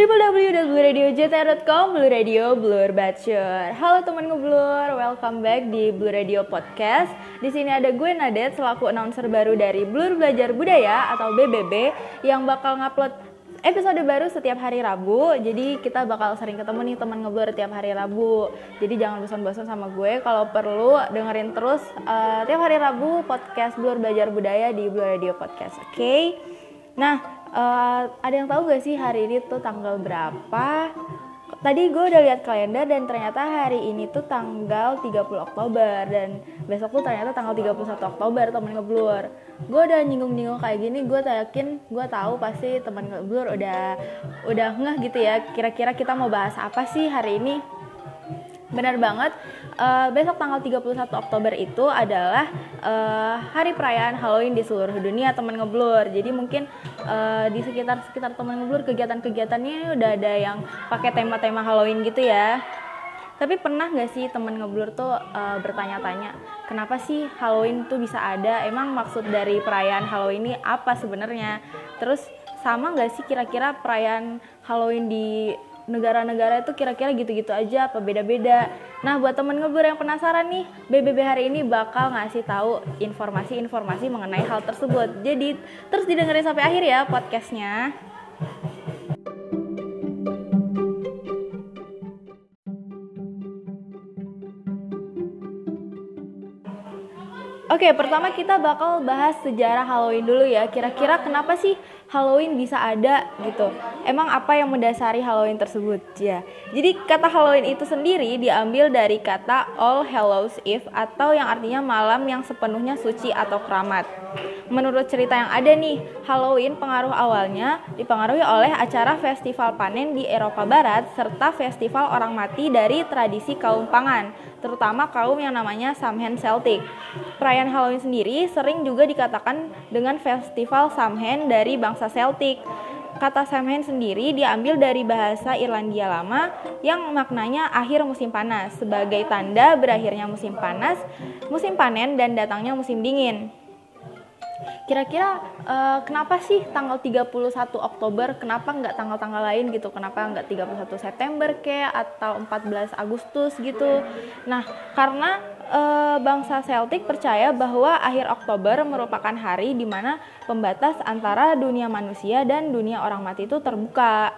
www.blueradiojt.com Blue Radio Blur Bachelor. Halo teman ngeblur, welcome back di Blue Radio Podcast. Di sini ada gue Nadet selaku announcer baru dari Blur Belajar Budaya atau BBB yang bakal ngupload episode baru setiap hari Rabu. Jadi kita bakal sering ketemu nih teman ngeblur tiap hari Rabu. Jadi jangan bosan-bosan sama gue. Kalau perlu dengerin terus uh, tiap hari Rabu podcast Blur Belajar Budaya di Blur Radio Podcast. Oke. Okay? Nah, uh, ada yang tahu gak sih hari ini tuh tanggal berapa? Tadi gue udah lihat kalender dan ternyata hari ini tuh tanggal 30 Oktober dan besok tuh ternyata tanggal 31 Oktober temen ngeblur. Gue udah nyinggung-nyinggung kayak gini, gue yakin gue tahu pasti temen ngeblur udah udah ngeh gitu ya. Kira-kira kita mau bahas apa sih hari ini? Benar banget. Uh, besok tanggal 31 Oktober itu adalah uh, hari perayaan Halloween di seluruh dunia teman ngeblur. Jadi mungkin uh, di sekitar sekitar teman ngeblur kegiatan-kegiatannya udah ada yang pakai tema-tema Halloween gitu ya. Tapi pernah nggak sih teman ngeblur tuh uh, bertanya-tanya, kenapa sih Halloween tuh bisa ada? Emang maksud dari perayaan Halloween ini apa sebenarnya? Terus sama nggak sih kira-kira perayaan Halloween di negara-negara itu kira-kira gitu-gitu aja apa beda-beda. Nah, buat temen ngebur yang penasaran nih, BBB hari ini bakal ngasih tahu informasi-informasi mengenai hal tersebut. Jadi, terus didengerin sampai akhir ya podcastnya. Oke, pertama kita bakal bahas sejarah Halloween dulu ya. Kira-kira kenapa sih Halloween bisa ada gitu. Emang apa yang mendasari Halloween tersebut? Ya. Jadi kata Halloween itu sendiri diambil dari kata All Hallows Eve atau yang artinya malam yang sepenuhnya suci atau keramat. Menurut cerita yang ada nih, Halloween pengaruh awalnya dipengaruhi oleh acara festival panen di Eropa Barat serta festival orang mati dari tradisi kaum pangan, terutama kaum yang namanya Samhain Celtic. Perayaan Halloween sendiri sering juga dikatakan dengan festival Samhain dari bangsa Celtic. Kata Samhain sendiri diambil dari bahasa Irlandia lama yang maknanya akhir musim panas sebagai tanda berakhirnya musim panas, musim panen dan datangnya musim dingin. Kira-kira uh, kenapa sih tanggal 31 Oktober? Kenapa nggak tanggal-tanggal lain gitu? Kenapa nggak 31 September kayak atau 14 Agustus gitu? Nah, karena uh, bangsa Celtic percaya bahwa akhir Oktober merupakan hari di mana pembatas antara dunia manusia dan dunia orang mati itu terbuka.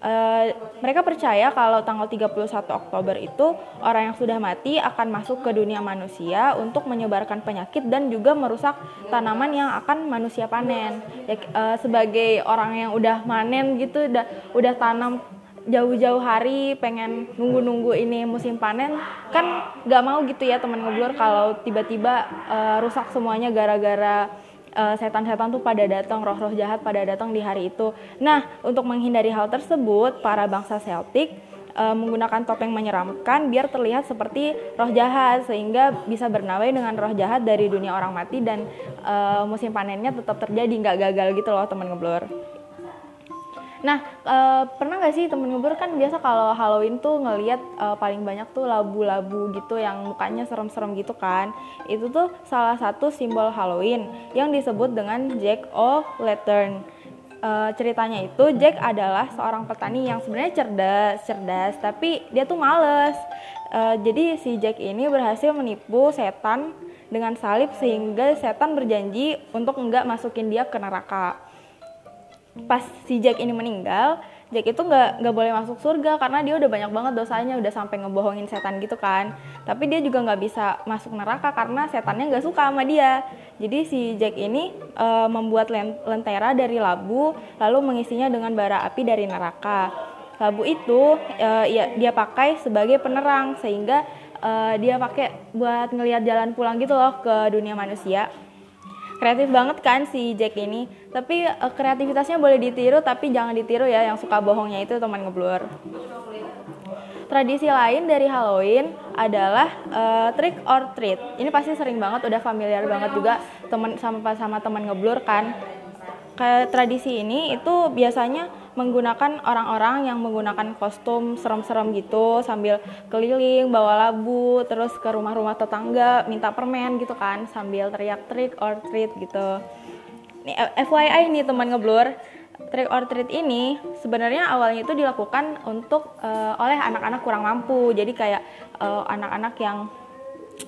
Uh, mereka percaya kalau tanggal 31 Oktober itu orang yang sudah mati akan masuk ke dunia manusia untuk menyebarkan penyakit dan juga merusak tanaman yang akan manusia panen. Ya, uh, sebagai orang yang udah manen gitu, udah udah tanam jauh-jauh hari pengen nunggu-nunggu ini musim panen kan nggak mau gitu ya teman ngeblur kalau tiba-tiba uh, rusak semuanya gara-gara uh, setan-setan tuh pada datang roh-roh jahat pada datang di hari itu. Nah untuk menghindari hal tersebut para bangsa Celtic uh, menggunakan topeng menyeramkan biar terlihat seperti roh jahat sehingga bisa bernawai dengan roh jahat dari dunia orang mati dan uh, musim panennya tetap terjadi nggak gagal gitu loh teman ngeblur. Nah, e, pernah nggak sih temen ngebur kan biasa kalau Halloween tuh ngelihat e, paling banyak tuh labu-labu gitu yang mukanya serem-serem gitu kan. Itu tuh salah satu simbol Halloween yang disebut dengan Jack o' Lantern. E, ceritanya itu Jack adalah seorang petani yang sebenarnya cerdas, cerdas, tapi dia tuh males. E, jadi si Jack ini berhasil menipu setan dengan salib sehingga setan berjanji untuk enggak masukin dia ke neraka pas si Jack ini meninggal Jack itu nggak nggak boleh masuk surga karena dia udah banyak banget dosanya udah sampai ngebohongin setan gitu kan. Tapi dia juga nggak bisa masuk neraka karena setannya nggak suka sama dia. Jadi si Jack ini e, membuat lentera dari labu lalu mengisinya dengan bara api dari neraka. Labu itu e, ya dia pakai sebagai penerang sehingga e, dia pakai buat ngelihat jalan pulang gitu loh ke dunia manusia kreatif banget kan si Jack ini. Tapi uh, kreativitasnya boleh ditiru tapi jangan ditiru ya yang suka bohongnya itu teman ngeblur. Tradisi lain dari Halloween adalah uh, trick or treat. Ini pasti sering banget udah familiar banget juga teman sama sama teman ngeblur kan. Kayak tradisi ini itu biasanya menggunakan orang-orang yang menggunakan kostum serem-serem gitu sambil keliling bawa labu terus ke rumah-rumah tetangga minta permen gitu kan sambil teriak trick or treat gitu. Nih FYI nih teman ngeblur trick or treat ini sebenarnya awalnya itu dilakukan untuk uh, oleh anak-anak kurang mampu. Jadi kayak anak anak-anak yang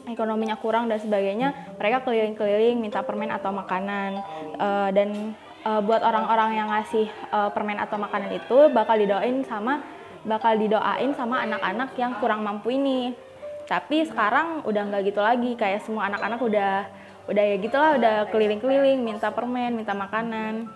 ekonominya kurang dan sebagainya, mereka keliling-keliling minta permen atau makanan uh, dan uh, buat orang-orang yang ngasih uh, permen atau makanan itu bakal didoain sama bakal didoain sama anak-anak yang kurang mampu ini. Tapi sekarang udah nggak gitu lagi, kayak semua anak-anak udah udah ya gitulah udah keliling-keliling minta permen, minta makanan.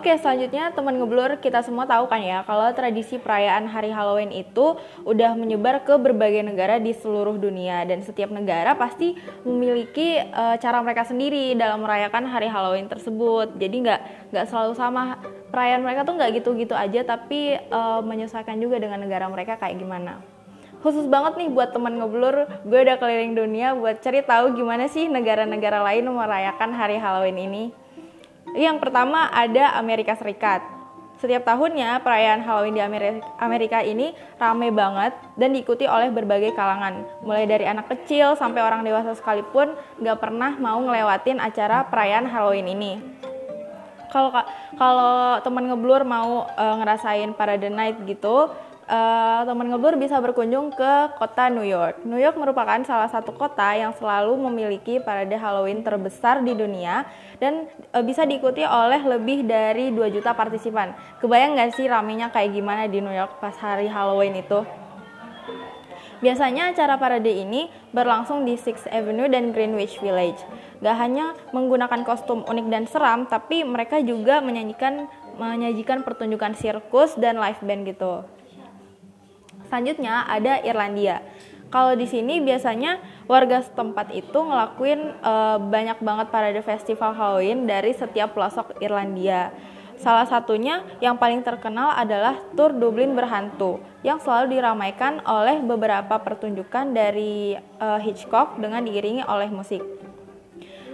Oke, selanjutnya teman ngeblur kita semua tahu kan ya kalau tradisi perayaan hari Halloween itu udah menyebar ke berbagai negara di seluruh dunia dan setiap negara pasti memiliki uh, cara mereka sendiri dalam merayakan hari Halloween tersebut. Jadi nggak nggak selalu sama perayaan mereka tuh nggak gitu-gitu aja tapi uh, menyesuaikan juga dengan negara mereka kayak gimana. Khusus banget nih buat teman ngeblur, gue udah keliling dunia buat cari tahu gimana sih negara-negara lain merayakan hari Halloween ini. Yang pertama ada Amerika Serikat. Setiap tahunnya perayaan Halloween di Amerika, ini rame banget dan diikuti oleh berbagai kalangan. Mulai dari anak kecil sampai orang dewasa sekalipun gak pernah mau ngelewatin acara perayaan Halloween ini. Kalau kalau teman ngeblur mau uh, ngerasain parade night gitu, uh, teman ngebur bisa berkunjung ke kota New York. New York merupakan salah satu kota yang selalu memiliki parade Halloween terbesar di dunia dan uh, bisa diikuti oleh lebih dari 2 juta partisipan. Kebayang nggak sih ramenya kayak gimana di New York pas hari Halloween itu? Biasanya acara parade ini berlangsung di Sixth Avenue dan Greenwich Village. Gak hanya menggunakan kostum unik dan seram, tapi mereka juga menyanyikan menyajikan pertunjukan sirkus dan live band gitu. Selanjutnya ada Irlandia. Kalau di sini biasanya warga setempat itu ngelakuin uh, banyak banget parade festival Halloween dari setiap pelosok Irlandia. Salah satunya yang paling terkenal adalah Tour Dublin Berhantu yang selalu diramaikan oleh beberapa pertunjukan dari uh, Hitchcock dengan diiringi oleh musik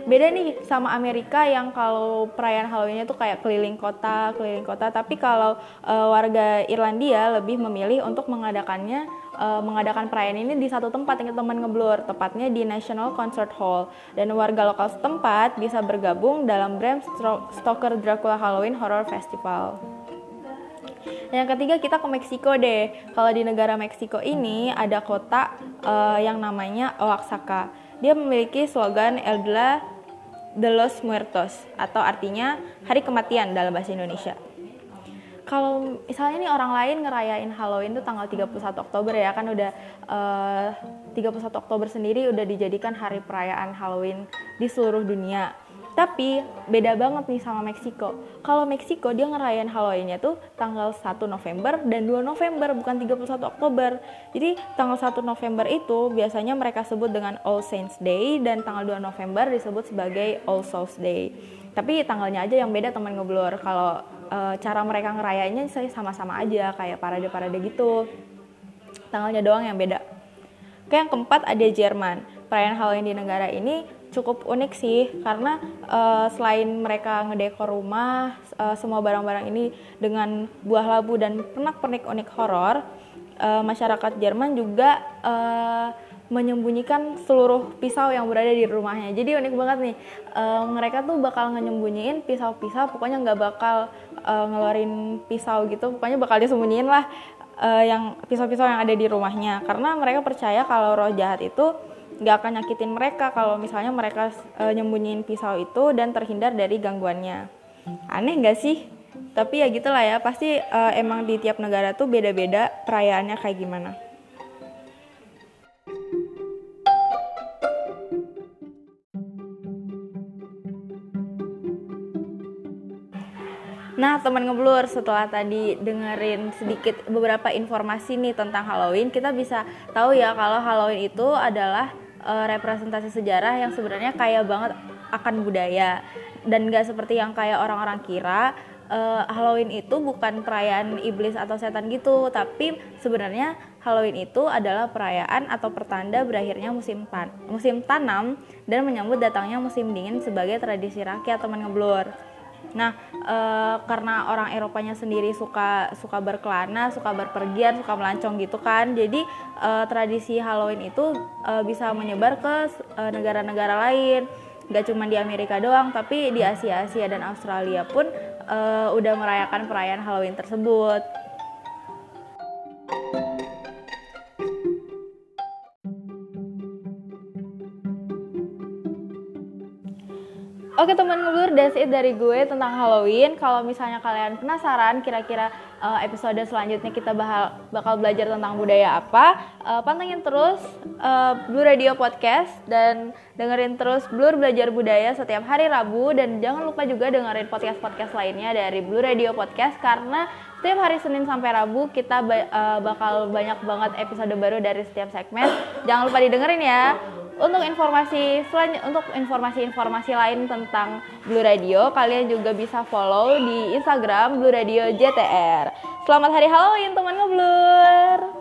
beda nih sama Amerika yang kalau perayaan Halloweennya tuh kayak keliling kota, keliling kota. Tapi kalau uh, warga Irlandia lebih memilih untuk mengadakannya uh, mengadakan perayaan ini di satu tempat yang teman ngeblur, tepatnya di National Concert Hall. Dan warga lokal setempat bisa bergabung dalam Bram Stoker Dracula Halloween Horror Festival. Yang ketiga kita ke Meksiko deh. Kalau di negara Meksiko ini ada kota uh, yang namanya Oaxaca. Dia memiliki slogan El Día de los Muertos atau artinya hari kematian dalam bahasa Indonesia. Kalau misalnya nih orang lain ngerayain Halloween itu tanggal 31 Oktober ya kan udah eh, uh, 31 Oktober sendiri udah dijadikan hari perayaan Halloween di seluruh dunia. Tapi beda banget nih sama Meksiko. Kalau Meksiko dia ngerayain Halloweennya tuh tanggal 1 November dan 2 November bukan 31 Oktober. Jadi tanggal 1 November itu biasanya mereka sebut dengan All Saints Day dan tanggal 2 November disebut sebagai All Souls Day. Tapi tanggalnya aja yang beda teman ngeblur. Kalau e, cara mereka ngerayainnya saya sama-sama aja kayak parade-parade gitu. Tanggalnya doang yang beda. Oke, yang keempat ada Jerman. Perayaan Halloween di negara ini cukup unik sih karena uh, selain mereka ngedekor rumah uh, semua barang-barang ini dengan buah labu dan pernak-pernik unik horor uh, masyarakat Jerman juga uh, menyembunyikan seluruh pisau yang berada di rumahnya. Jadi unik banget nih uh, mereka tuh bakal nyembunyiin pisau-pisau pokoknya nggak bakal uh, ngeluarin pisau gitu pokoknya bakal disembunyiin lah uh, yang pisau-pisau yang ada di rumahnya. Karena mereka percaya kalau roh jahat itu nggak akan nyakitin mereka kalau misalnya mereka e, nyembunyiin pisau itu dan terhindar dari gangguannya. Aneh nggak sih? Tapi ya gitulah ya, pasti e, emang di tiap negara tuh beda-beda perayaannya kayak gimana. Nah, teman ngeblur, setelah tadi dengerin sedikit beberapa informasi nih tentang Halloween, kita bisa tahu ya kalau Halloween itu adalah uh, representasi sejarah yang sebenarnya kaya banget akan budaya dan gak seperti yang kayak orang-orang kira uh, Halloween itu bukan perayaan iblis atau setan gitu, tapi sebenarnya Halloween itu adalah perayaan atau pertanda berakhirnya musim tan musim tanam dan menyambut datangnya musim dingin sebagai tradisi rakyat teman ngeblur. Nah, e, karena orang Eropanya sendiri suka suka berkelana, suka berpergian, suka melancong gitu kan. Jadi e, tradisi Halloween itu e, bisa menyebar ke negara-negara lain. Gak cuma di Amerika doang, tapi di Asia, Asia dan Australia pun udah merayakan perayaan Halloween tersebut. Ngeblur, that's it dari gue tentang Halloween. Kalau misalnya kalian penasaran kira-kira uh, episode selanjutnya kita bakal, bakal belajar tentang budaya apa, uh, pantengin terus uh, Blue Radio Podcast dan dengerin terus Blur Belajar Budaya setiap hari Rabu dan jangan lupa juga dengerin podcast-podcast lainnya dari Blue Radio Podcast karena setiap hari Senin sampai Rabu kita uh, bakal banyak banget episode baru dari setiap segmen. Jangan lupa didengerin ya untuk informasi selain untuk informasi-informasi lain tentang Blue Radio, kalian juga bisa follow di Instagram Blue Radio JTR. Selamat hari Halloween teman ngeblur.